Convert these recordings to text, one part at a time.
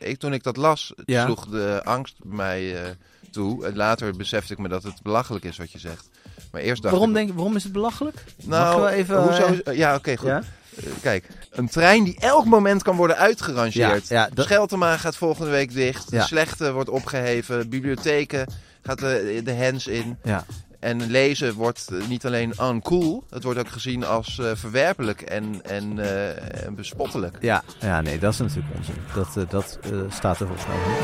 Ik, toen ik dat las, Ja. sloeg de angst bij mij eh, toe. En later besefte ik me dat het belachelijk is wat je zegt. Maar eerst dacht Waarom, ik... denk, waarom is het belachelijk? Nou, even, hoezo? eh, ja, oké, goed. ja? Eh, kijk, een trein die elk moment kan worden uitgerangeerd. Ja, ja, dat- Scheltema gaat volgende week dicht. De Ja. slechte wordt opgeheven. Bibliotheken gaat de, de hens in. Ja. En lezen wordt niet alleen uncool. Het wordt ook gezien als eh, verwerpelijk en, en, eh, en bespottelijk. Ja, ja, nee, dat is natuurlijk onzin. Dat, eh, dat staat er volgens mij niet.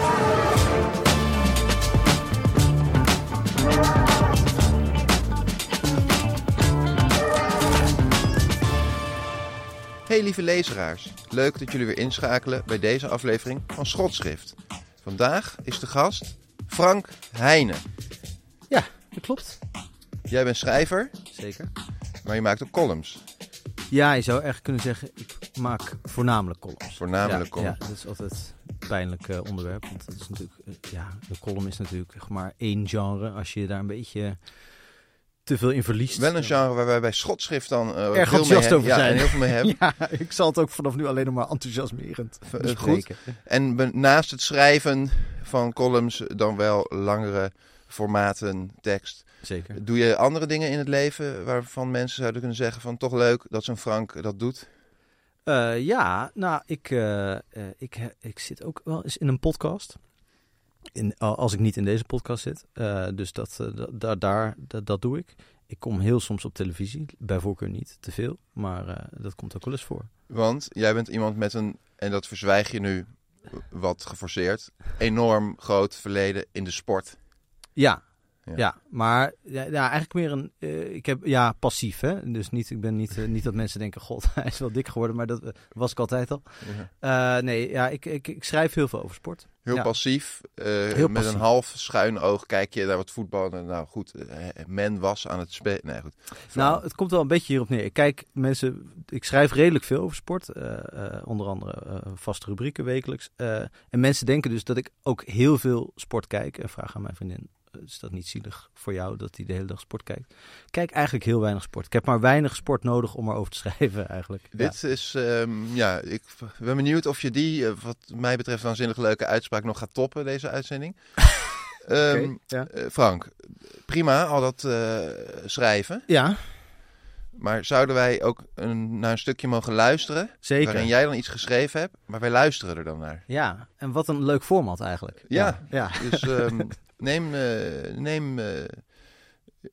Hey lieve lezeraars, leuk dat jullie weer inschakelen bij deze aflevering van Schotschrift. Vandaag is de gast Frank Heijnen. Ja, dat klopt. Jij bent schrijver, Zeker. maar je maakt ook columns. Ja, je zou echt kunnen zeggen, ik maak voornamelijk columns. Voornamelijk ja, columns. Ja, dat is altijd een pijnlijk eh, onderwerp. Want dat is natuurlijk, eh, ja, de column is natuurlijk zeg maar één genre. Als je daar een beetje te veel in verliest. Wel een genre waar wij bij Schotschrift dan eh, Erg veel enthousiast mee over ja, zijn. en heel veel mee hebben. Ja, ik zal het ook vanaf nu alleen nog maar enthousiasmerend Eh, goed. bespreken. En be- naast het schrijven van columns dan wel langere formaten tekst. Zeker. Doe je andere dingen in het leven waarvan mensen zouden kunnen zeggen van toch leuk dat zo'n Frank dat doet? Eh, ja, nou, ik, eh, eh, ik, ik zit ook wel eens in een podcast. In, al- als ik niet in deze podcast zit. Dus dat, eh, da- da- daar, dat, dat doe ik. Ik kom heel soms op televisie. Bij voorkeur niet te veel. Maar dat komt ook wel eens voor. Want jij bent iemand met een, en dat verzwijg je nu wat geforceerd, enorm groot verleden in de sport. Ja, Ja. ja. maar ja, ja, eigenlijk meer een. eh, ik heb ja passief, hè? Dus niet, ik ben niet, eh, niet dat mensen denken: God, hij is wel dik geworden, maar dat eh, was ik altijd al. Nee, ja, ik, ik, ik schrijf heel veel over sport. Heel passief, Heel met passief. een half schuin oog kijk je naar wat voetbal. En nou goed, men was aan het spelen. Nee, goed. Nou, het komt wel een beetje hierop neer. Ik kijk, mensen, ik schrijf redelijk veel over sport. onder andere vaste rubrieken wekelijks. En mensen denken dus dat ik ook heel veel sport kijk. En vraag aan mijn vriendin, is dat niet zielig voor jou dat hij de hele dag sport kijkt? Ik kijk eigenlijk heel weinig sport. Ik heb maar weinig sport nodig om erover te schrijven eigenlijk. Ja. Dit is, ehm, ja, ik ben benieuwd of je die, eh, wat mij betreft, waanzinnig leuke uitspraak nog gaat toppen, deze uitzending. Ehm, ja. eh, Frank, prima, al dat eh, schrijven. Ja, Maar zouden wij ook een, naar een stukje mogen luisteren? zeker. Waarin jij dan iets geschreven hebt, maar wij luisteren er dan naar. Ja, en wat een leuk format eigenlijk. Ja. ja. Dus ehm, neem, eh, neem eh,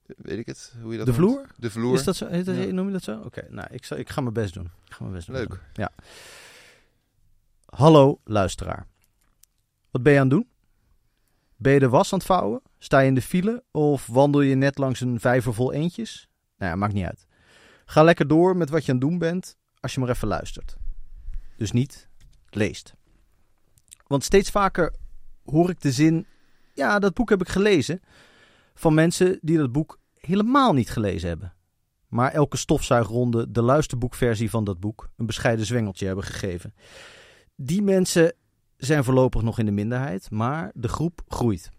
weet ik het, hoe je dat De noemt? vloer? De vloer. Is dat zo? Heet dat- Ja. Noem je dat zo? Oké, nou, ik, zal, ik ga mijn best doen. Ik ga mijn best doen. Leuk. Ja. Hallo, luisteraar. Wat ben je aan het doen? Ben je de was aan het vouwen? Sta je in de file? Of wandel je net langs een vijver vol eentjes? Nou ja, maakt niet uit. Ga lekker door met wat je aan het doen bent, als je maar even luistert. Dus niet leest. Want steeds vaker hoor ik de zin... Ja, dat boek heb ik gelezen. Van mensen die dat boek helemaal niet gelezen hebben. Maar elke stofzuigronde de luisterboekversie van dat boek een bescheiden zwengeltje hebben gegeven. Die mensen zijn voorlopig nog in de minderheid, maar de groep groeit.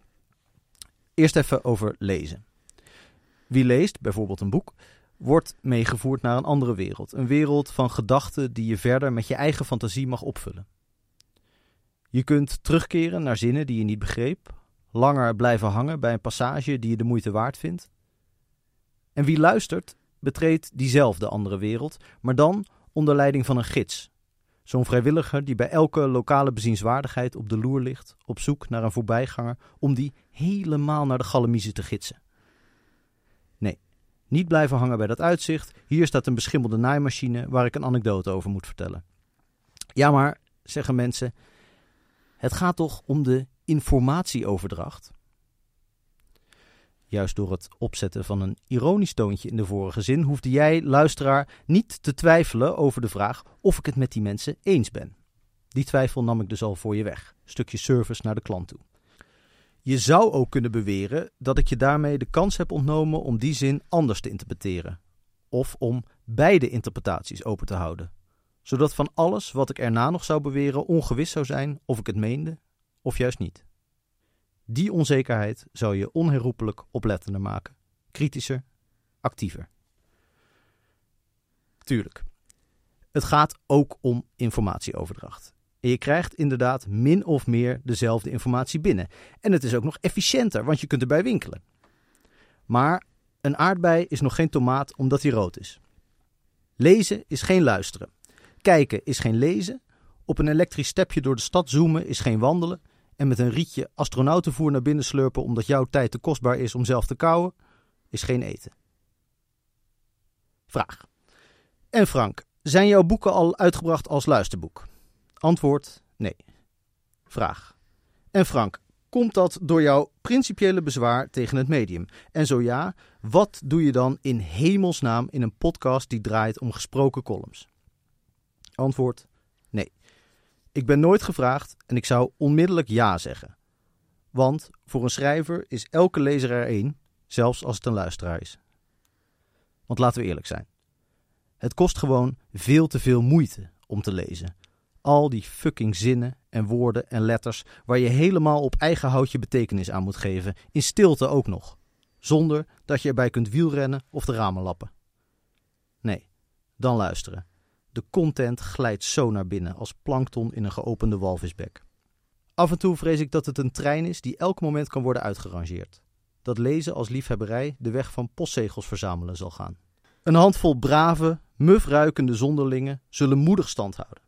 Eerst even over lezen. Wie leest, bijvoorbeeld een boek, wordt meegevoerd naar een andere wereld. Een wereld van gedachten die je verder met je eigen fantasie mag opvullen. Je kunt terugkeren naar zinnen die je niet begreep, langer blijven hangen bij een passage die je de moeite waard vindt. En wie luistert, betreedt diezelfde andere wereld, maar dan onder leiding van een gids. Zo'n vrijwilliger die bij elke lokale bezienswaardigheid op de loer ligt, op zoek naar een voorbijganger, om die helemaal naar de Gallemiezen te gidsen. Nee, niet blijven hangen bij dat uitzicht. Hier staat een beschimmelde naaimachine waar ik een anekdote over moet vertellen. Ja, maar, zeggen mensen, het gaat toch om de informatieoverdracht? Juist door het opzetten van een ironisch toontje in de vorige zin hoefde jij, luisteraar, niet te twijfelen over de vraag of ik het met die mensen eens ben. Die twijfel nam ik dus al voor je weg. Stukje service naar de klant toe. Je zou ook kunnen beweren dat ik je daarmee de kans heb ontnomen om die zin anders te interpreteren. Of om beide interpretaties open te houden. Zodat van alles wat ik erna nog zou beweren ongewis zou zijn of ik het meende of juist niet. Die onzekerheid zou je onherroepelijk oplettender maken. Kritischer, actiever. Tuurlijk. Het gaat ook om informatieoverdracht. En je krijgt inderdaad min of meer dezelfde informatie binnen. En het is ook nog efficiënter, want je kunt erbij winkelen. Maar een aardbei is nog geen tomaat omdat hij rood is. Lezen is geen luisteren. Kijken is geen lezen. Op een elektrisch stepje door de stad zoomen is geen wandelen en met een rietje astronautenvoer naar binnen slurpen omdat jouw tijd te kostbaar is om zelf te kauwen, is geen eten. Vraag. En Frank, zijn jouw boeken al uitgebracht als luisterboek? Antwoord: nee. Vraag. En Frank, komt dat door jouw principiële bezwaar tegen het medium? En zo ja, wat doe je dan in hemelsnaam in een podcast die draait om gesproken columns? Antwoord. Ik ben nooit gevraagd en ik zou onmiddellijk ja zeggen. Want voor een schrijver is elke lezer er één, zelfs als het een luisteraar is. Want laten we eerlijk zijn. Het kost gewoon veel te veel moeite om te lezen. Al die fucking zinnen en woorden en letters waar je helemaal op eigen houtje betekenis aan moet geven, in stilte ook nog. Zonder dat je erbij kunt wielrennen of de ramen lappen. Nee, dan luisteren. De content glijdt zo naar binnen als plankton in een geopende walvisbek. Af en toe vrees ik dat het een trein is die elk moment kan worden uitgerangeerd. Dat lezen als liefhebberij de weg van postzegels verzamelen zal gaan. Een handvol brave, muf ruikende zonderlingen zullen moedig stand houden.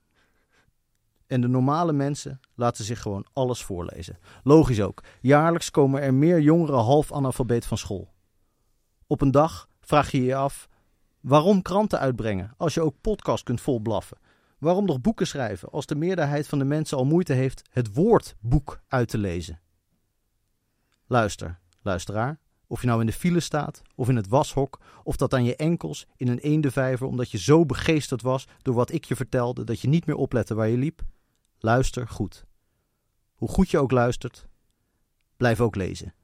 En de normale mensen laten zich gewoon alles voorlezen. Logisch ook, jaarlijks komen er meer jongeren half analfabeet van school. Op een dag vraag je je af Waarom kranten uitbrengen als je ook podcast kunt volblaffen? Waarom nog boeken schrijven als de meerderheid van de mensen al moeite heeft het woord boek uit te lezen? Luister, luisteraar, of je nou in de file staat of in het washok, of dat aan je enkels in een eendevijver omdat je zo begeesterd was door wat ik je vertelde dat je niet meer oplette waar je liep. Luister goed. Hoe goed je ook luistert, blijf ook lezen.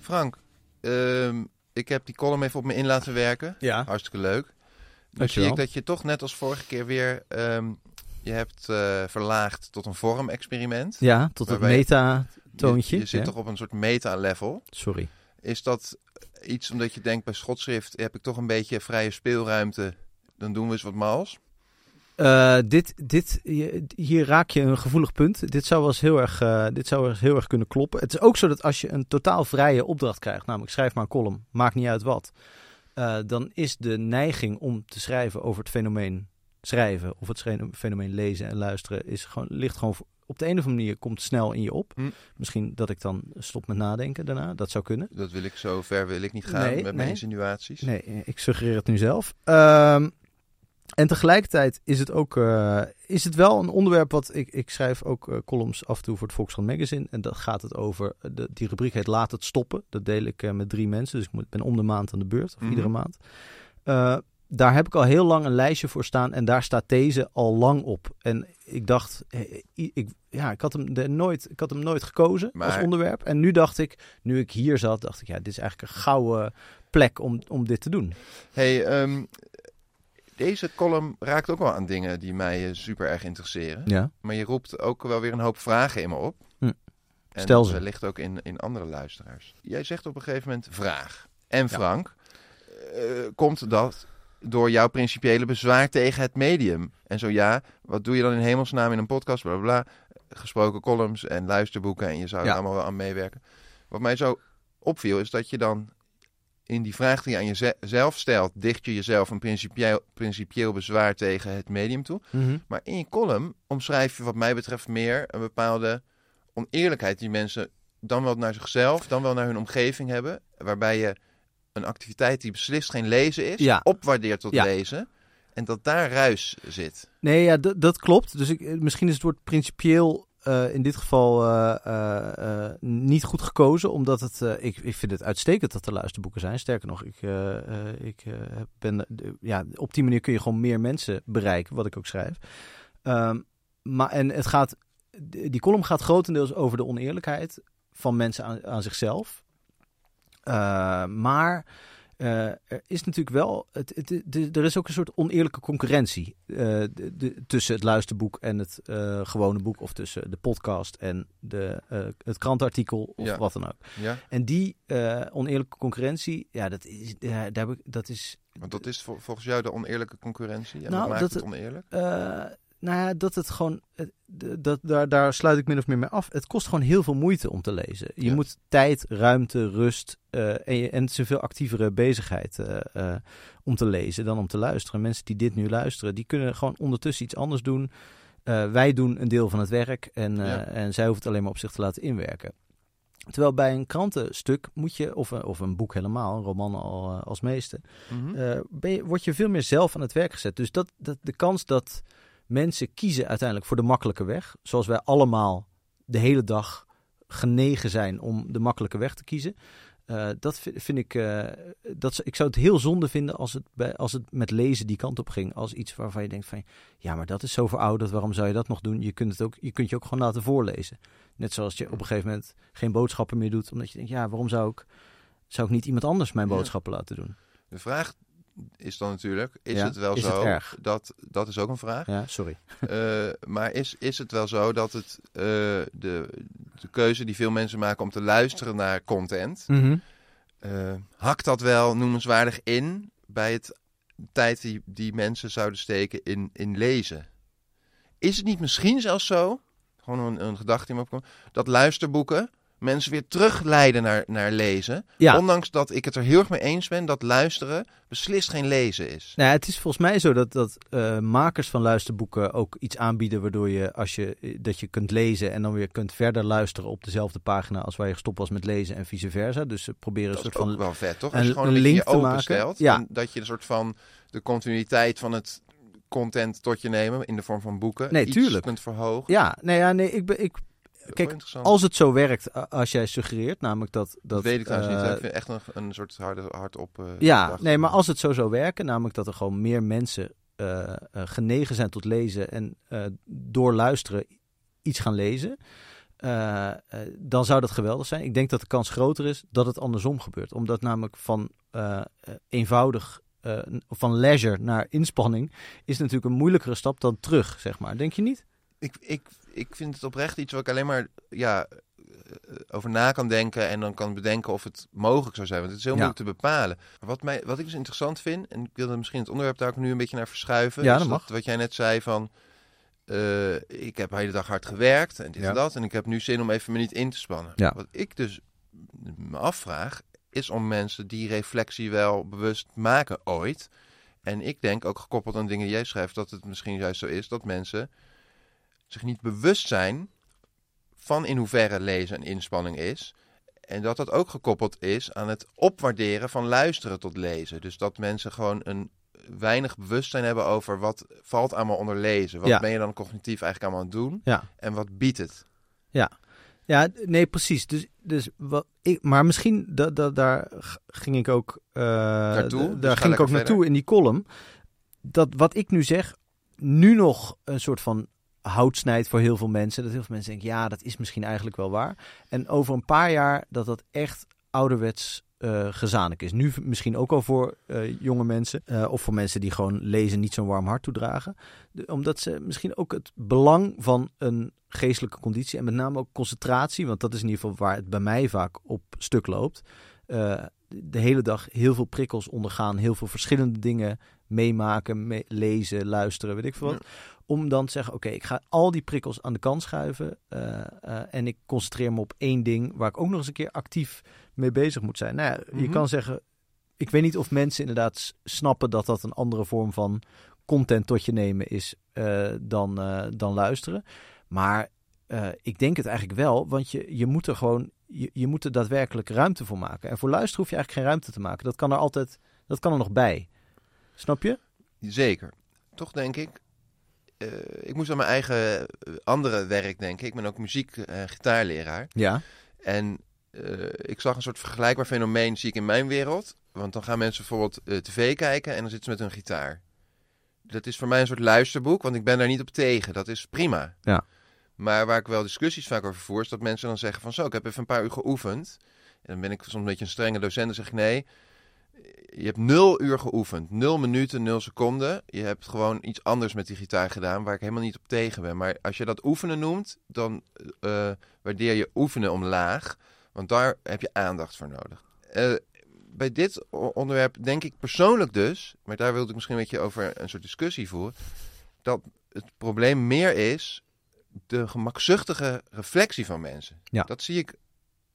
Frank, ehm, ik heb die column even op me in laten werken. Ja. Hartstikke leuk. Dan zie ik dat je toch net als vorige keer weer ehm, je hebt eh, verlaagd tot een vormexperiment. Ja, tot het je- meta-toontje. Je, je zit Ja. toch op een soort meta-level. Sorry. Is dat iets omdat je denkt bij schotschrift heb ik toch een beetje vrije speelruimte? Dan doen we eens wat mals. Eh, dit, dit, hier raak je een gevoelig punt. Dit zou wel eens heel erg, eh, dit zou wel eens heel erg kunnen kloppen. Het is ook zo dat als je een totaal vrije opdracht krijgt, namelijk schrijf maar een column, maakt niet uit wat, eh, dan is de neiging om te schrijven over het fenomeen schrijven of het fenomeen lezen en luisteren is gewoon, ligt gewoon op de een of andere manier komt snel in je op. Hm. Misschien dat ik dan stop met nadenken daarna. Dat zou kunnen. Dat wil ik zo ver wil ik niet gaan Nee, met mijn insinuaties. Nee, ik suggereer het nu zelf. Ehm, en tegelijkertijd is het ook eh, is het wel een onderwerp wat ik, ik schrijf ook eh, columns af en toe voor het Volkskrant Magazine. En dat gaat het over, eh, de, die rubriek heet Laat het stoppen. Dat deel ik met drie mensen, dus ik moet, ben om de maand aan de beurt, of Mhm. iedere maand. Daar heb ik al heel lang een lijstje voor staan en daar staat deze al lang op. En ik dacht, ik, ja, ik had hem er nooit, ik had hem nooit gekozen als Maar- onderwerp. En nu dacht ik, nu ik hier zat, dacht ik, ja, dit is eigenlijk een gouden plek om, om dit te doen. Hey, ehm, deze column raakt ook wel aan dingen die mij eh, super erg interesseren. Ja. Maar je roept ook wel weer een hoop vragen in me op. Hm. En Stel ze. wellicht ook in, in andere luisteraars. Jij zegt op een gegeven moment vraag. En Frank, eh, komt dat door jouw principiële bezwaar tegen het medium? En zo ja, wat doe je dan in hemelsnaam in een podcast? Bla bla bla. Gesproken columns en luisterboeken en je zou er Ja. allemaal wel aan meewerken. Wat mij zo opviel is dat je dan in die vraag die je aan jezelf stelt, dicht je jezelf een principieel, principieel bezwaar tegen het medium toe. Mhm. Maar in je column omschrijf je wat mij betreft meer een bepaalde oneerlijkheid die mensen dan wel naar zichzelf, dan wel naar hun omgeving hebben. Waarbij je een activiteit die beslist geen lezen is, Ja. opwaardeert tot Ja. lezen. En dat daar ruis zit. Nee, ja, dat- klopt. Dus ik, misschien is het woord principieel eh, in dit geval eh, eh, niet goed gekozen, omdat het, ik, ik vind het uitstekend dat er luisterboeken zijn. Sterker nog, ik, ik ben, ja, op die manier kun je gewoon meer mensen bereiken, wat ik ook schrijf. Ehm, maar en het gaat, die column gaat grotendeels over de oneerlijkheid van mensen aan, aan zichzelf. Maar er is natuurlijk wel, het, het, de- er is ook een soort oneerlijke concurrentie eh, de- de- tussen het luisterboek en het eh, gewone boek, of tussen de podcast en de, eh, het krantartikel, of Ja. wat dan ook. Ja? En die eh, oneerlijke concurrentie, ja, dat is, ja, daar heb ik, dat is Want dat is vol- volgens jou de oneerlijke concurrentie. En Nou, wat maakt dat het oneerlijk? Eh, nou ja, dat het gewoon. dat, daar, daar sluit ik min of meer mee af. Het kost gewoon heel veel moeite om te lezen. Je Ja. moet tijd, ruimte, rust eh, en, je- en het is een veel actievere bezigheid eh, eh, om te lezen dan om te luisteren. Mensen die dit nu luisteren, die kunnen gewoon ondertussen iets anders doen. Wij doen een deel van het werk en, Ja. en zij hoeft het alleen maar op zich te laten inwerken. Terwijl bij een krantenstuk moet je, of, een- of een boek helemaal, een roman al als meeste, ben je, word je veel meer zelf aan het werk gezet. Dus dat, dat, de kans dat mensen kiezen uiteindelijk voor de makkelijke weg, zoals wij allemaal de hele dag genegen zijn om de makkelijke weg te kiezen. eh, dat vind, vind ik. eh, dat, ik zou het heel zonde vinden als het, bij, als het met lezen die kant op ging. Als iets waarvan je denkt van ja, maar dat is zo verouderd. Waarom zou je dat nog doen? Je kunt het ook, je kunt je ook gewoon laten voorlezen. Net zoals je op een gegeven moment geen boodschappen meer doet. Omdat je denkt, ja, waarom zou ik, zou ik niet iemand anders mijn Ja. boodschappen laten doen? De vraag is dan natuurlijk, is Ja, het wel is zo, dat, dat is ook een vraag, Ja, sorry. Eh, maar is, is het wel zo dat het, eh, de, de keuze die veel mensen maken om te luisteren naar content, eh, hakt dat wel noemenswaardig in bij het tijd die, die mensen zouden steken in, in lezen? Is het niet misschien zelfs zo, gewoon een, een gedachte die me opkomt, dat luisterboeken mensen weer terugleiden naar, naar lezen? Ja. Ondanks dat ik het er heel erg mee eens ben dat luisteren beslist geen lezen is. Nou, ja, het is volgens mij zo dat, dat eh, makers van luisterboeken ook iets aanbieden waardoor je als je eh, dat je kunt lezen en dan weer kunt verder luisteren op dezelfde pagina als waar je gestopt was met lezen en vice versa. Dus ze proberen Dat een is soort ook van wel vet, toch? een- Als je gewoon een link te maken. Ja. En dat je een soort van de continuïteit van het content tot je nemen in de vorm van boeken Nee, iets tuurlijk. kunt verhogen. Ja, nee, ja, nee, ik ben ik kijk, als het zo werkt als jij suggereert, namelijk dat dat dat weet ik trouwens niet. eh. Ik vind echt een, een soort harde, hardop. eh, Ja, nee, maar als het zo zou werken, namelijk dat er gewoon meer mensen eh, genegen zijn tot lezen en door luisteren iets gaan lezen, dan zou dat geweldig zijn. Ik denk dat de kans groter is dat het andersom gebeurt. Omdat namelijk van eenvoudig, van leisure naar inspanning, is natuurlijk een moeilijkere stap dan terug, zeg maar. Denk je niet? Ik, ik, ik vind het oprecht iets waar ik alleen maar ja, eh, over na kan denken en dan kan bedenken of het mogelijk zou zijn. Want het is heel Ja. moeilijk te bepalen. Maar Wat, mij, wat ik dus interessant vind, en ik wilde misschien het onderwerp daar ook nu een beetje naar verschuiven. Ja, is dat mag. Wat jij net zei van, eh, ik heb de hele dag hard gewerkt en dit Ja. en dat. En ik heb nu zin om even me niet in te spannen. Ja. Wat ik dus me afvraag, is om mensen die reflectie wel bewust maken ooit. En ik denk, ook gekoppeld aan dingen die jij schrijft, dat het misschien juist zo is dat mensen zich niet bewust zijn van in hoeverre lezen een inspanning is. En dat dat ook gekoppeld is aan het opwaarderen van luisteren tot lezen. Dus dat mensen gewoon een weinig bewustzijn hebben over wat valt allemaal onder lezen. Wat Ja. ben je dan cognitief eigenlijk allemaal aan het doen? Ja. En wat biedt het? Ja, nee, precies. Dus, dus wat ik, maar misschien da, da, daar ging ik ook, Naartoe? Dus daar ging ik ook naartoe in die column. Dat wat ik nu zeg, nu nog een soort van hout snijdt voor heel veel mensen. Dat heel veel mensen denken, ja, dat is misschien eigenlijk wel waar. En over een paar jaar dat dat echt ouderwets eh gezamenlijk is. Nu misschien ook al voor eh, jonge mensen. eh, of voor mensen die gewoon lezen niet zo'n warm hart toedragen. Omdat ze misschien ook het belang van een geestelijke conditie en met name ook concentratie, want dat is in ieder geval waar het bij mij vaak op stuk loopt. de hele dag heel veel prikkels ondergaan, heel veel verschillende dingen meemaken, me- lezen, luisteren, weet ik veel wat. Om dan te zeggen, oké, ik ga al die prikkels aan de kant schuiven eh, eh, en ik concentreer me op één ding waar ik ook nog eens een keer actief mee bezig moet zijn. Nou ja, je Mhm. kan zeggen, ik weet niet of mensen inderdaad snappen dat dat een andere vorm van content tot je nemen is eh, dan, dan luisteren. Maar ik denk het eigenlijk wel, want je, je moet er gewoon, je, je moet er daadwerkelijk ruimte voor maken. En voor luisteren hoef je eigenlijk geen ruimte te maken. Dat kan er altijd, dat kan er nog bij. Snap je? Zeker. Toch denk ik. Eh, ik moest aan mijn eigen eh, andere werk denken. Ik ben ook muziek- en gitaarleraar. Ja. En eh, ik zag een soort vergelijkbaar fenomeen zie ik in mijn wereld. Want dan gaan mensen bijvoorbeeld eh, tv kijken en dan zitten ze met hun gitaar. Dat is voor mij een soort luisterboek, want ik ben daar niet op tegen. Dat is prima. Ja. Maar waar ik wel discussies vaak over voer, is dat mensen dan zeggen van zo, ik heb even een paar uur geoefend. En dan ben ik soms een beetje een strenge docent en zeg ik nee, je hebt nul uur geoefend. Nul minuten, nul seconden. Je hebt gewoon iets anders met die gitaar gedaan waar ik helemaal niet op tegen ben. Maar als je dat oefenen noemt, dan eh, waardeer je oefenen omlaag. Want daar heb je aandacht voor nodig. Eh, bij dit onderwerp denk ik persoonlijk dus, maar daar wilde ik misschien een beetje over een soort discussie voeren, dat het probleem meer is de gemakzuchtige reflectie van mensen. Ja. Dat zie ik,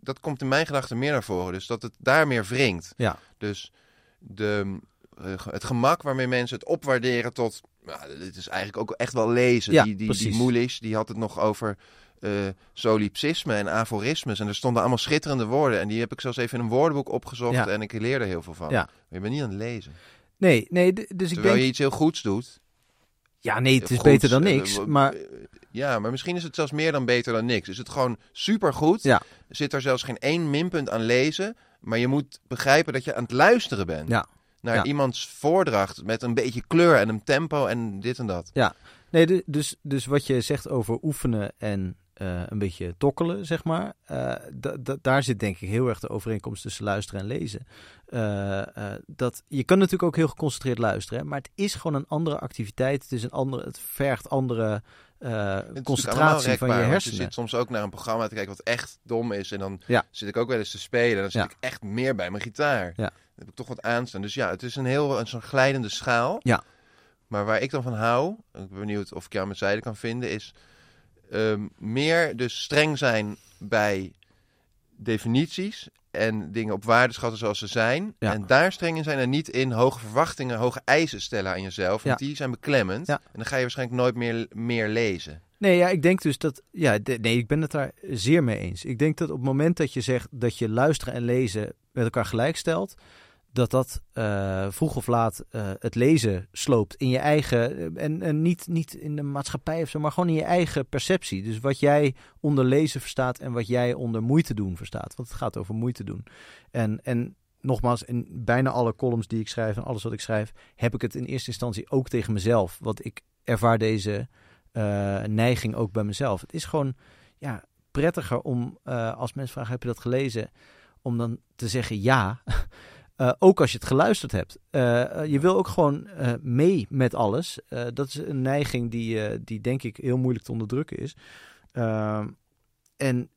dat komt in mijn gedachten meer naar voren. Dus dat het daar meer wringt. Ja. Dus de, eh, het gemak waarmee mensen het opwaarderen tot, nou, dit is eigenlijk ook echt wel lezen. Ja, die, die, precies. die Moelisch, die had het nog over eh, solipsisme en aforismes. En er stonden allemaal schitterende woorden. En die heb ik zelfs even in een woordenboek opgezocht. Ja. En ik leerde heel veel van. Ja. Maar je bent niet aan het lezen. Nee, nee, dus ik Terwijl denk... je iets heel goeds doet. Ja, nee, het is Goeds, beter dan eh, niks. w- Maar eh, Ja, maar misschien is het zelfs meer dan beter dan niks. Is het gewoon supergoed. Ja. Zit er zelfs geen één minpunt aan lezen. Maar je moet begrijpen dat je aan het luisteren bent. ja, Naar Ja. iemands voordracht met een beetje kleur en een tempo en dit en dat. Nee, de- dus, dus wat je zegt over oefenen en eh, een beetje tokkelen, zeg maar. eh, da- da- daar zit denk ik heel erg de overeenkomst tussen luisteren en lezen. Eh, dat, je kan natuurlijk ook heel geconcentreerd luisteren, hè, maar het is gewoon een andere activiteit. Het, is een andere, het vergt andere allemaal concentratie van je hersenen. Je zit soms ook naar een programma te kijken wat echt dom is. En dan Ja. zit ik ook wel eens te spelen. En dan zit Ja. ik echt meer bij mijn gitaar. Ja. Dan heb ik toch wat aanstaan. Dus ja, het is een heel zo'n glijdende schaal. Ja. Maar waar ik dan van hou, ik ben benieuwd of ik jou aan mijn zijde kan vinden, is ehm, meer dus streng zijn bij definities en dingen op waarde schatten zoals ze zijn. Ja. En daar streng in zijn en niet in hoge verwachtingen, hoge eisen stellen aan jezelf. Want Ja. die zijn beklemmend. Ja. En dan ga je waarschijnlijk nooit meer, meer lezen. Nee, ja, ik denk dus dat. Ja, de- nee, ik ben het daar zeer mee eens. Ik denk dat op het moment dat je zegt dat je luisteren en lezen met elkaar gelijkstelt, dat dat eh, vroeg of laat eh, het lezen sloopt in je eigen. eh, En, en niet, niet in de maatschappij of zo, maar gewoon in je eigen perceptie. Dus wat jij onder lezen verstaat en wat jij onder moeite doen verstaat. Want het gaat over moeite doen. En, en nogmaals, in bijna alle columns die ik schrijf en alles wat ik schrijf, heb ik het in eerste instantie ook tegen mezelf. Want ik ervaar deze neiging ook bij mezelf. Het is gewoon ja, prettiger om, als mensen vragen, heb je dat gelezen? Om dan te zeggen ja, Eh, ook als je het geluisterd hebt. Eh, eh, je wil ook gewoon mee met alles. Dat is een neiging die, die denk ik heel moeilijk te onderdrukken is. Ehm, en,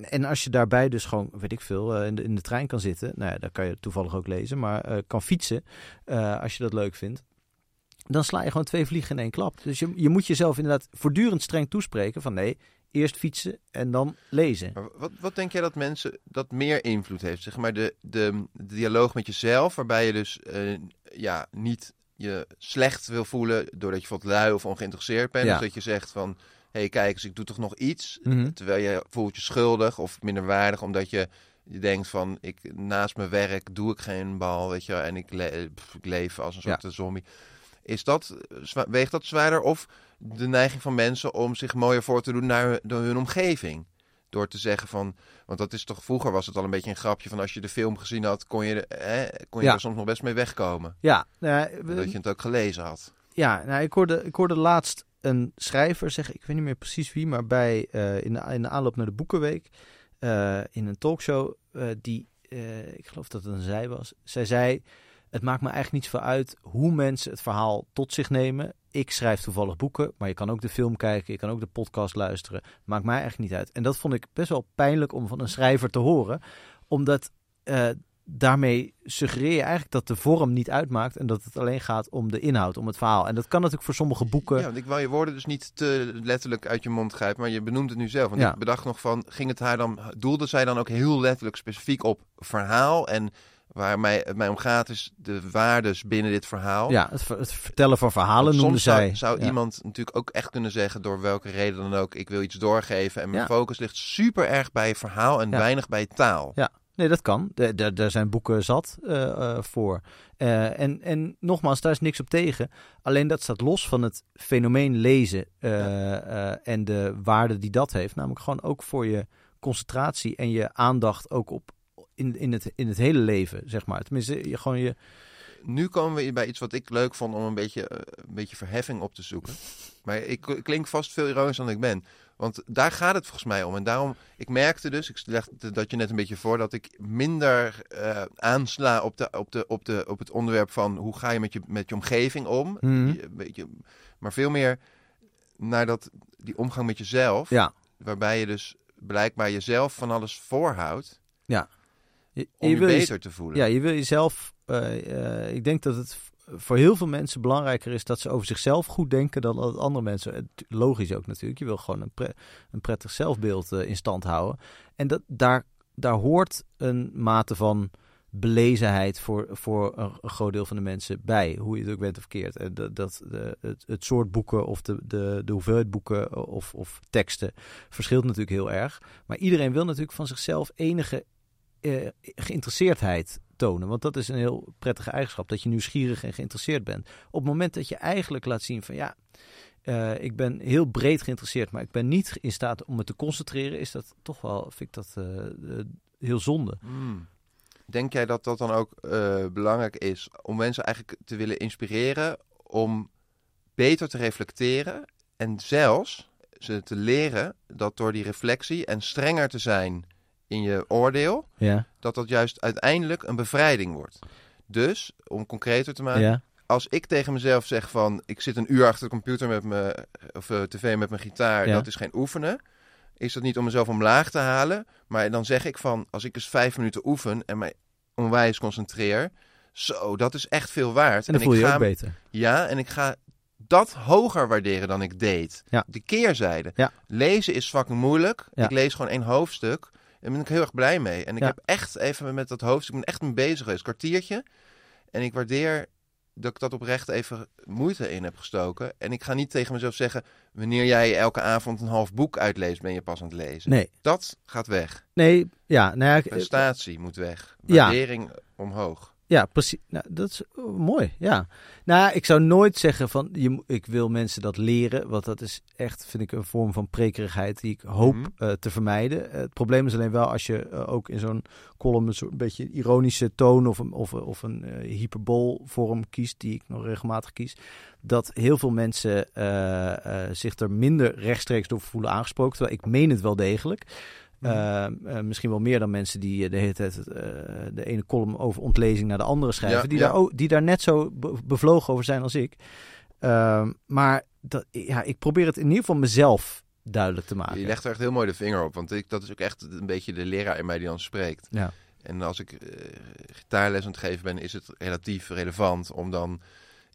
en als je daarbij dus gewoon, weet ik veel, in, de, in de trein kan zitten. Nou ja, daar kan je toevallig ook lezen. Maar kan fietsen, als je dat leuk vindt dan sla je gewoon twee vliegen in één klap. Dus je, je moet jezelf inderdaad voortdurend streng toespreken van nee, eerst fietsen en dan lezen. Maar wat, wat denk jij dat mensen dat meer invloed heeft? Zeg maar de, de, de dialoog met jezelf, waarbij je dus eh, ja, niet je slecht wil voelen doordat je bijvoorbeeld lui of ongeïnteresseerd bent. Ja. Of dat je zegt van, hé hey, kijk eens, ik doe toch nog iets. Mhm. Terwijl je voelt je schuldig of minderwaardig, omdat je, je denkt van, ik, naast mijn werk doe ik geen bal, weet je, en ik, le- pff, ik leef als een soort Ja. zombie. Is dat, weegt dat zwaarder of de neiging van mensen om zich mooier voor te doen naar hun, omgeving? Door te zeggen van, want dat is toch, vroeger was het al een beetje een grapje van als je de film gezien had, kon je, eh, kon je Ja. er soms nog best mee wegkomen. Ja, nou we- Dat je het ook gelezen had. Ja, nou, ik, hoorde, ik hoorde laatst een schrijver zeggen, ik weet niet meer precies wie, maar bij, eh, in, de, in de aanloop naar de Boekenweek, eh, in een talkshow, eh, die, ik geloof dat het een zij was, zij zei, het maakt me eigenlijk niet veel uit hoe mensen het verhaal tot zich nemen. Ik schrijf toevallig boeken, maar je kan ook de film kijken, je kan ook de podcast luisteren. Maakt mij eigenlijk niet uit. En dat vond ik best wel pijnlijk om van een schrijver te horen, omdat eh, daarmee suggereer je eigenlijk dat de vorm niet uitmaakt en dat het alleen gaat om de inhoud, om het verhaal. En dat kan natuurlijk voor sommige boeken. Ja, want ik wou je woorden dus niet te letterlijk uit je mond grijpen, maar je benoemt het nu zelf. Want Ja. ik bedacht nog van, ging het haar dan, doelde zij dan ook heel letterlijk specifiek op verhaal en waar mij, het mij om gaat is de waardes binnen dit verhaal. Ja, het, het vertellen van verhalen noemde soms zou, zij. zou Ja. iemand natuurlijk ook echt kunnen zeggen, door welke reden dan ook, ik wil iets doorgeven. En mijn Ja. focus ligt super erg bij verhaal en Ja. weinig bij taal. Ja, nee, dat kan. Daar zijn boeken zat eh, eh, voor. Eh, en, en nogmaals, daar is niks op tegen. Alleen dat staat los van het fenomeen lezen en de waarde die dat heeft. Namelijk gewoon ook voor je concentratie en je aandacht ook op in, in, het, in het hele leven, zeg maar. Tenminste, je, gewoon je... Nu komen we bij iets wat ik leuk vond om een beetje, eh, een beetje verheffing op te zoeken. Maar ik, ik klink vast veel ironischer dan ik ben. Want daar gaat het volgens mij om. En daarom, ik merkte dus, ik legde dat je net een beetje voor, dat ik minder eh, aansla op, de, op, de, op, de, op het onderwerp van hoe ga je met je, met je omgeving om. Mhm. Je- beetje, maar veel meer naar dat, die omgang met jezelf. Ja, Waarbij je dus blijkbaar jezelf van alles voorhoudt je, om je, wil je- beter te voelen. Ja, je wil jezelf. eh, ik denk dat het voor heel veel mensen belangrijker is dat ze over zichzelf goed denken dan dat andere mensen. Logisch ook natuurlijk. Je wil gewoon een, pre- een prettig zelfbeeld eh, in stand houden. En dat, daar, daar hoort een mate van belezenheid voor, voor een, een groot deel van de mensen bij. Hoe je het ook bent of verkeerd. En dat, dat, de, het, het soort boeken of de, de, de hoeveelheid boeken of, of teksten verschilt natuurlijk heel erg. Maar iedereen wil natuurlijk van zichzelf enige eh, geïnteresseerdheid tonen. Want dat is een heel prettige eigenschap, dat je nieuwsgierig en geïnteresseerd bent. Op het moment dat je eigenlijk laat zien van ja, eh, ik ben heel breed geïnteresseerd, maar ik ben niet in staat om me te concentreren, is dat toch wel, vind ik dat eh, heel zonde. Hmm. Denk jij dat dat dan ook belangrijk is om mensen eigenlijk te willen inspireren om beter te reflecteren en zelfs ze te leren dat door die reflectie en strenger te zijn in je oordeel, Ja, dat dat juist uiteindelijk een bevrijding wordt. Dus, om concreter te maken, ja, als ik tegen mezelf zeg van ik zit een uur achter de computer met mijn of eh, tv met mijn gitaar, Ja. dat is geen oefenen. Is dat niet om mezelf omlaag te halen, maar dan zeg ik van als ik eens vijf minuten oefen en mij onwijs concentreer, zo dat is echt veel waard. en dan voel je ik je ga, ook beter. Ja, en ik ga dat hoger waarderen dan ik deed. Ja. De keerzijde. Ja. Lezen is fucking moeilijk. Ja. Ik lees gewoon één hoofdstuk daar ben ik heel erg blij mee. En ik Ja. heb echt even met dat hoofdstuk, ik ben echt mee bezig geweest, kwartiertje. En ik waardeer dat ik dat oprecht even moeite in heb gestoken. En ik ga niet tegen mezelf zeggen, wanneer jij elke avond een half boek uitleest, ben je pas aan het lezen. Nee, Dat gaat weg. nee, ja, nou ja, Prestatie moet weg. Ja. Waardering omhoog. Ja, precies. Nou, dat is oh, mooi. Ja. Nou, ik zou nooit zeggen van je, ik wil mensen dat leren, want dat is echt, vind ik, een vorm van prekerigheid die ik hoop Mhm. eh, te vermijden. Eh, het probleem is alleen wel als je eh, ook in zo'n column een soort beetje ironische toon of een, of, of een eh, hyperbol vorm kiest, die ik nog regelmatig kies, dat heel veel mensen zich er minder rechtstreeks door voelen aangesproken. Terwijl ik meen het wel degelijk. Eh, eh, misschien wel meer dan mensen die eh, de hele tijd de ene column over ontlezing naar de andere schrijven. Ja, die, ja. Daar ook, die daar net zo be- bevlogen over zijn als ik. Ehm, maar dat, ja, ik probeer het in ieder geval mezelf duidelijk te maken. Je legt er echt heel mooi de vinger op. Want ik, dat is ook echt een beetje de leraar in mij die dan spreekt. Ja. En als ik eh, gitaarles aan het geven ben, is het relatief relevant om dan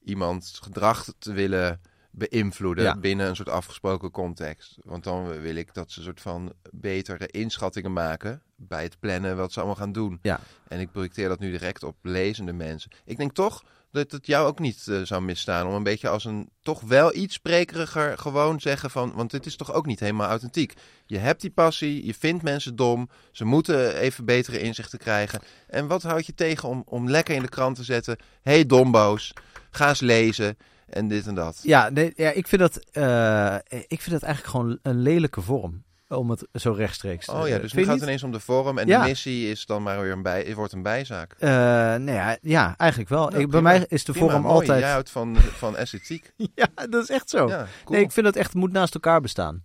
iemands gedrag te willen beïnvloeden Ja. binnen een soort afgesproken context. Want dan wil ik dat ze een soort van betere inschattingen maken bij het plannen wat ze allemaal gaan doen. Ja. En ik projecteer dat nu direct op lezende mensen. Ik denk toch dat het jou ook niet eh, zou misstaan om een beetje als een toch wel iets sprekeriger gewoon zeggen van, want dit is toch ook niet helemaal authentiek. Je hebt die passie, je vindt mensen dom, ze moeten even betere inzichten krijgen. En wat houd je tegen om, om lekker in de krant te zetten, hey dombo's, ga eens lezen en dit en dat. Ja, nee, ja ik, vind dat, eh, ik vind dat eigenlijk gewoon een lelijke vorm. Om het zo rechtstreeks te Oh ja, dus nu gaat het niet? ineens om de vorm en Ja. de missie is dan maar weer een, bij, wordt een bijzaak. Eh, nou ja, ja, eigenlijk wel. Nou, ik, bij mij is de Prima, vorm mooi. altijd... Jij houdt van, van esthetiek. Ja, dat is echt zo. Ja, cool. Nee, ik vind dat echt moet naast elkaar bestaan.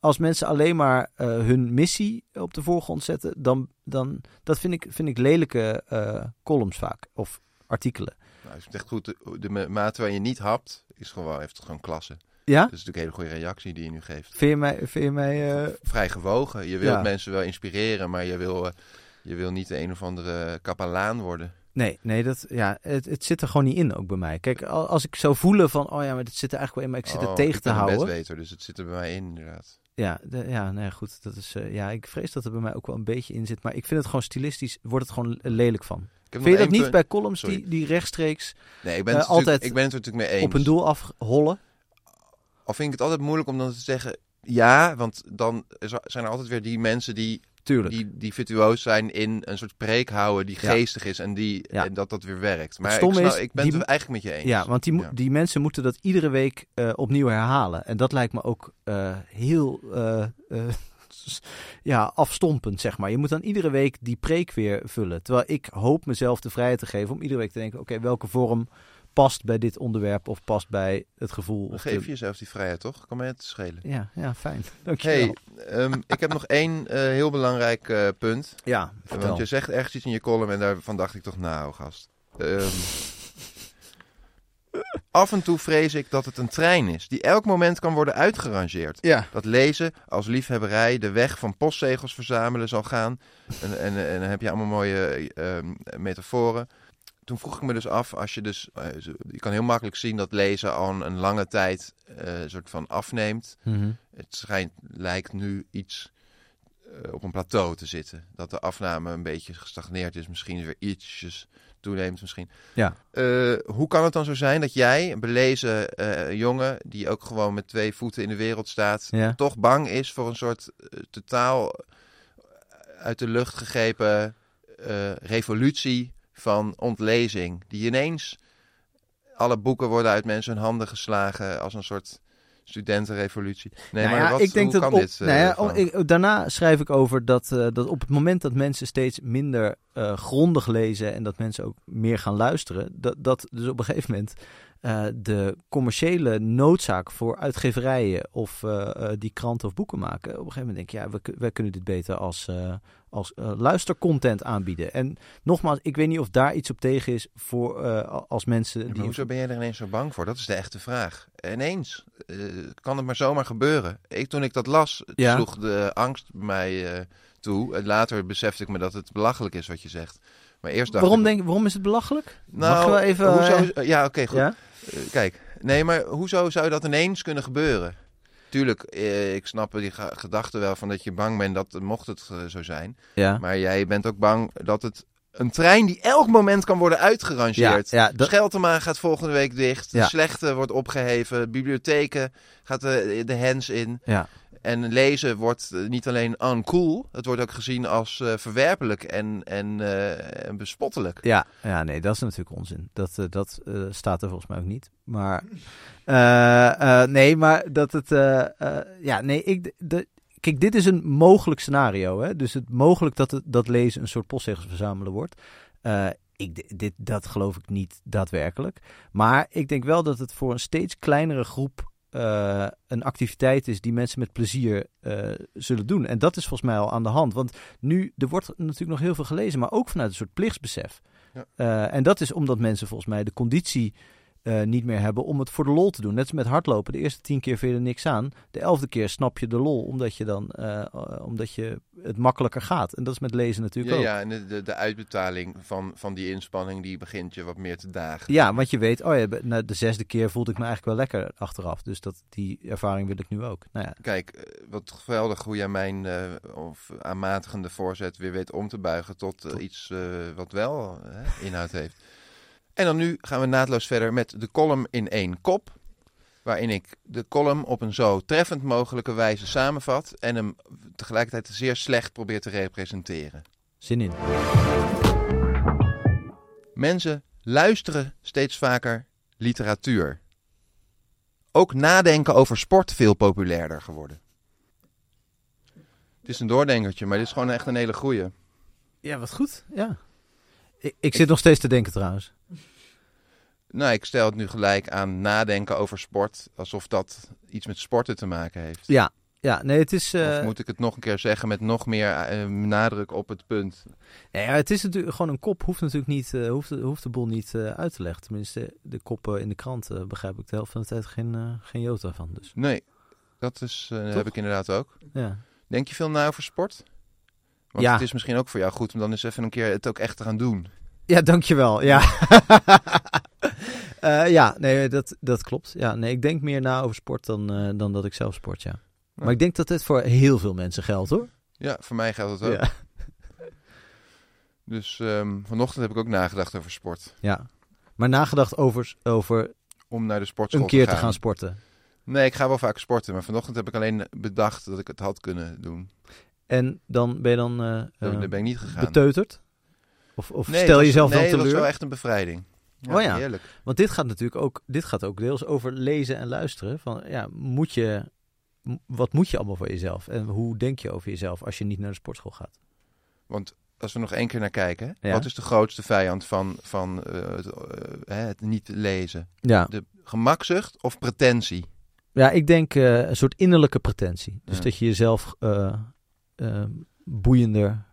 Als mensen alleen maar eh, hun missie op de voorgrond zetten, dan, dan dat vind ik, vind ik lelijke columns vaak. Of artikelen. Nou, is het echt goed. De, de ma- mate waar je niet hapt, is gewoon, heeft het gewoon klasse. Ja? Dat is natuurlijk een hele goede reactie die je nu geeft. Vind je mij... Vind je mij eh, Vrij gewogen. Je wilt Ja. mensen wel inspireren, maar je wil, eh, je wil niet de een of andere kapelaan worden. Nee, nee dat, ja, het, het zit er gewoon niet in ook bij mij. Kijk, al- als ik zou voelen van, oh ja, maar dit zit er eigenlijk wel in, maar ik zit Oh, er tegen ik te houden. bedweter, dus het zit er bij mij in inderdaad. Ja, de, ja, nee, goed. Dat is, eh, ja, ik vrees dat er bij mij ook wel een beetje in zit. Maar ik vind het gewoon stilistisch, wordt het gewoon lelijk van. Ik Vind je dat niet bij columns Sorry. die, die rechtstreeks. Nee, ik ben, eh, altijd ik ben het natuurlijk mee eens. op een doel afhollen? Al vind ik het altijd moeilijk om dan te zeggen ja, want dan zijn er altijd weer die mensen die, Tuurlijk. die, die virtuoos zijn in een soort preek houden die Ja. geestig is en, die, Ja. en dat dat weer werkt. Maar ik, stomme snap- is, ik ben die het eigenlijk met je eens. Ja, want die, Ja. die mensen moeten dat iedere week eh, opnieuw herhalen. En dat lijkt me ook eh, heel ja, afstompend, zeg maar. Je moet dan iedere week die preek weer vullen. Terwijl ik hoop mezelf de vrijheid te geven om iedere week te denken... oké, welke vorm past bij dit onderwerp of past bij het gevoel? Dan geef de- jezelf die vrijheid, toch? Kan mij het schelen. Ja, ja, fijn. Dankjewel. Hey, ehm, ik heb nog één eh, heel belangrijk eh, punt. ja, vertel. Want je zegt ergens iets in je column en daarvan dacht ik toch, nou gast. Ehm, af en toe vrees ik dat het een trein is die elk moment kan worden uitgerangeerd. Ja, Dat lezen als liefhebberij de weg van postzegels verzamelen zal gaan. En, en, en dan heb je allemaal mooie ehm, metaforen. Toen vroeg ik me dus af, als je dus, eh, je kan heel makkelijk zien dat lezen al een, een lange tijd een soort van afneemt. Mhm. Het schijnt, lijkt nu iets eh, op een plateau te zitten. Dat de afname een beetje gestagneerd is. Misschien weer ietsjes toeneemt misschien. Ja. Eh, hoe kan het dan zo zijn dat jij, een belezen eh, jongen... die ook gewoon met twee voeten in de wereld staat... Ja. toch bang is voor een soort eh, totaal uit de lucht gegrepen revolutie van ontlezing. Die ineens... Alle boeken worden uit mensen hun handen geslagen als een soort studentenrevolutie. Nee, Nou maar ja, wat, ik denk hoe dat kan op- dit? eh, nou ja, Frank? oh, ik- daarna schrijf ik over dat, eh, dat op het moment dat mensen steeds minder eh, grondig lezen en dat mensen ook meer gaan luisteren, dat, dat dus op een gegeven moment eh, de commerciële noodzaak voor uitgeverijen of eh, eh, die kranten of boeken maken, op een gegeven moment denk ik, ja, we, wij kunnen dit beter als, als luistercontent aanbieden. En nogmaals, ik weet niet of daar iets op tegen is voor als mensen Ja, die... hoezo ben jij er ineens zo bang voor? Dat is de echte vraag. Ineens kan het maar zomaar gebeuren. Ik, toen ik dat las, Ja. sloeg de angst bij mij toe. Later besefte ik me dat het belachelijk is wat je zegt. Maar eerst dacht Waarom, ik... denk, waarom is het belachelijk? Nou, Mag wel even, Hoezo, ja, oké, goed. Ja? Eh, kijk, nee, maar hoezo zou dat ineens kunnen gebeuren? Tuurlijk, eh, ik snap die ge- gedachte wel van dat je bang bent dat mocht het eh, zo zijn. Ja. Maar jij bent ook bang dat het een trein die elk moment kan worden uitgerangeerd. Ja, ja, dat- Scheltema gaat volgende week dicht. De slechte wordt opgeheven. Bibliotheken gaat de, de hens in. Ja. En lezen wordt eh, niet alleen uncool. Het wordt ook gezien als eh, verwerpelijk en, en, eh, en bespottelijk. Ja, ja, nee, dat is natuurlijk onzin. Dat, dat staat er volgens mij ook niet. Maar, nee, maar dat het, ja, nee, ik, de, kijk, dit is een mogelijk scenario, hè. Dus het mogelijk dat, het, dat lezen een soort postzegels verzamelen wordt. Ik, dit, dat geloof ik niet daadwerkelijk. Maar ik denk wel dat het voor een steeds kleinere groep eh, een activiteit is die mensen met plezier eh, zullen doen. En dat is volgens mij al aan de hand. Want nu, er wordt natuurlijk nog heel veel gelezen, maar ook vanuit een soort plichtsbesef. Ja. Eh, en dat is omdat mensen volgens mij de conditie eh, niet meer hebben om het voor de lol te doen. Net als met hardlopen. De eerste tien keer vind je er niks aan. De elfde keer snap je de lol, omdat je, dan, eh, eh, omdat je het makkelijker gaat. En dat is met lezen natuurlijk Ja, ook. ja, en de, de, de uitbetaling van, van die inspanning die begint je wat meer te dagen. Ja, want je weet, oh ja, na de zesde keer voelde ik me eigenlijk wel lekker achteraf. Dus dat, die ervaring wil ik nu ook. Nou ja, Kijk, wat geweldig hoe jij mijn of aanmatigende voorzet weer weet om te buigen tot eh, iets wat wel inhoud heeft. En dan nu gaan we naadloos verder met de column in één kop. Waarin ik de column op een zo treffend mogelijke wijze samenvat. En hem tegelijkertijd zeer slecht probeer te representeren. zin in. Mensen luisteren steeds vaker literatuur. Ook nadenken over sport veel populairder geworden. Het is een doordenkertje, maar dit is gewoon echt een hele goeie. Ja, wat goed. Ja. Ik, ik zit nog steeds te denken trouwens. Nou, ik stel het nu gelijk aan nadenken over sport, alsof dat iets met sporten te maken heeft. Ja, ja nee, het is... eh, Of moet ik het nog een keer zeggen met nog meer eh, nadruk op het punt? Ja, het is natuurlijk gewoon een kop. Hoeft natuurlijk niet, eh, hoeft, de- hoeft de boel niet eh, uit te leggen. Tenminste, de koppen in de krant eh, begrijp ik de helft van de tijd geen, eh, geen jota van. Dus Nee, dat is, eh, heb ik inderdaad ook. ja. Denk je veel na over sport? Want Ja. het is misschien ook voor jou goed om dan eens even een keer het ook echt te gaan doen. Ja, dankjewel. Ja, Eh, ja nee, dat, dat klopt. Ja, nee, ik denk meer na over sport dan, eh, dan dat ik zelf sport, ja. Maar Ja. ik denk dat dit voor heel veel mensen geldt, hoor. Ja, voor mij geldt het ook. Ja. Dus ehm, vanochtend heb ik ook nagedacht over sport. Ja. Maar nagedacht over, over Om naar de sportschool een keer te te gaan sporten. Nee, ik ga wel vaak sporten. Maar vanochtend heb ik alleen bedacht dat ik het had kunnen doen. En dan ben je dan Daar, daar ben ik niet gegaan. beteuterd? Of, of Nee, stel was- jezelf nee, dan het was teleur? wel echt een bevrijding. Oh ja. Heerlijk. Want dit gaat natuurlijk ook, dit gaat ook deels over lezen en luisteren. Van, ja, moet je, wat moet je allemaal voor jezelf? En hoe denk je over jezelf als je niet naar de sportschool gaat? Want als we nog één keer naar kijken. Ja. Wat is de grootste vijand van, van eh, het, het niet lezen? Ja, De gemakzucht of pretentie? ja ik denk een soort innerlijke pretentie. Dus Ja. dat je jezelf eh, eh, boeiender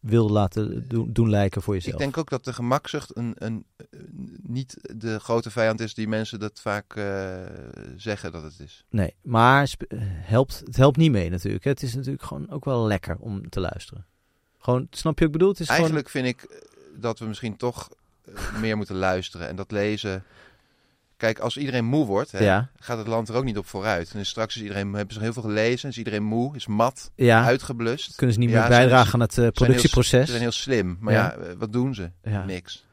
wil laten doen, doen lijken voor jezelf. Ik denk ook dat de gemakzucht een, een, eh, niet de grote vijand is die mensen dat vaak eh, zeggen dat het is. Nee, maar eh, helpt, het helpt niet mee natuurlijk. hè. Het is natuurlijk gewoon ook wel lekker om te luisteren. Gewoon, snap je wat ik bedoel? Het is Eigenlijk vind ik eh, dat we misschien toch eh, meer moeten luisteren en dat lezen. Kijk, als iedereen moe wordt, hè, Ja. gaat het land er ook niet op vooruit. En straks is iedereen, hebben ze heel veel gelezen, is iedereen moe, is mat, ja, uitgeblust. kunnen ze niet meer bijdragen aan het eh, Ze zijn heel- productieproces. Ze zijn heel slim, maar Ja. eh, wat doen ze? Niks.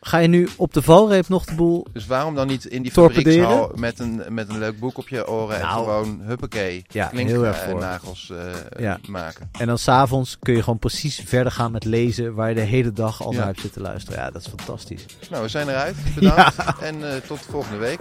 Ga je nu op de valreep nog de boel Dus waarom dan niet in die fabriekshal met een, met een leuk boek op je oren en nou. gewoon huppakee, Ja, en heel erg eh, nagels eh, maken. En dan s'avonds kun je gewoon precies verder gaan met lezen waar je de hele dag al naar hebt zitten luisteren. Ja, dat is fantastisch. Nou, we zijn eruit. Bedankt en eh, tot volgende week.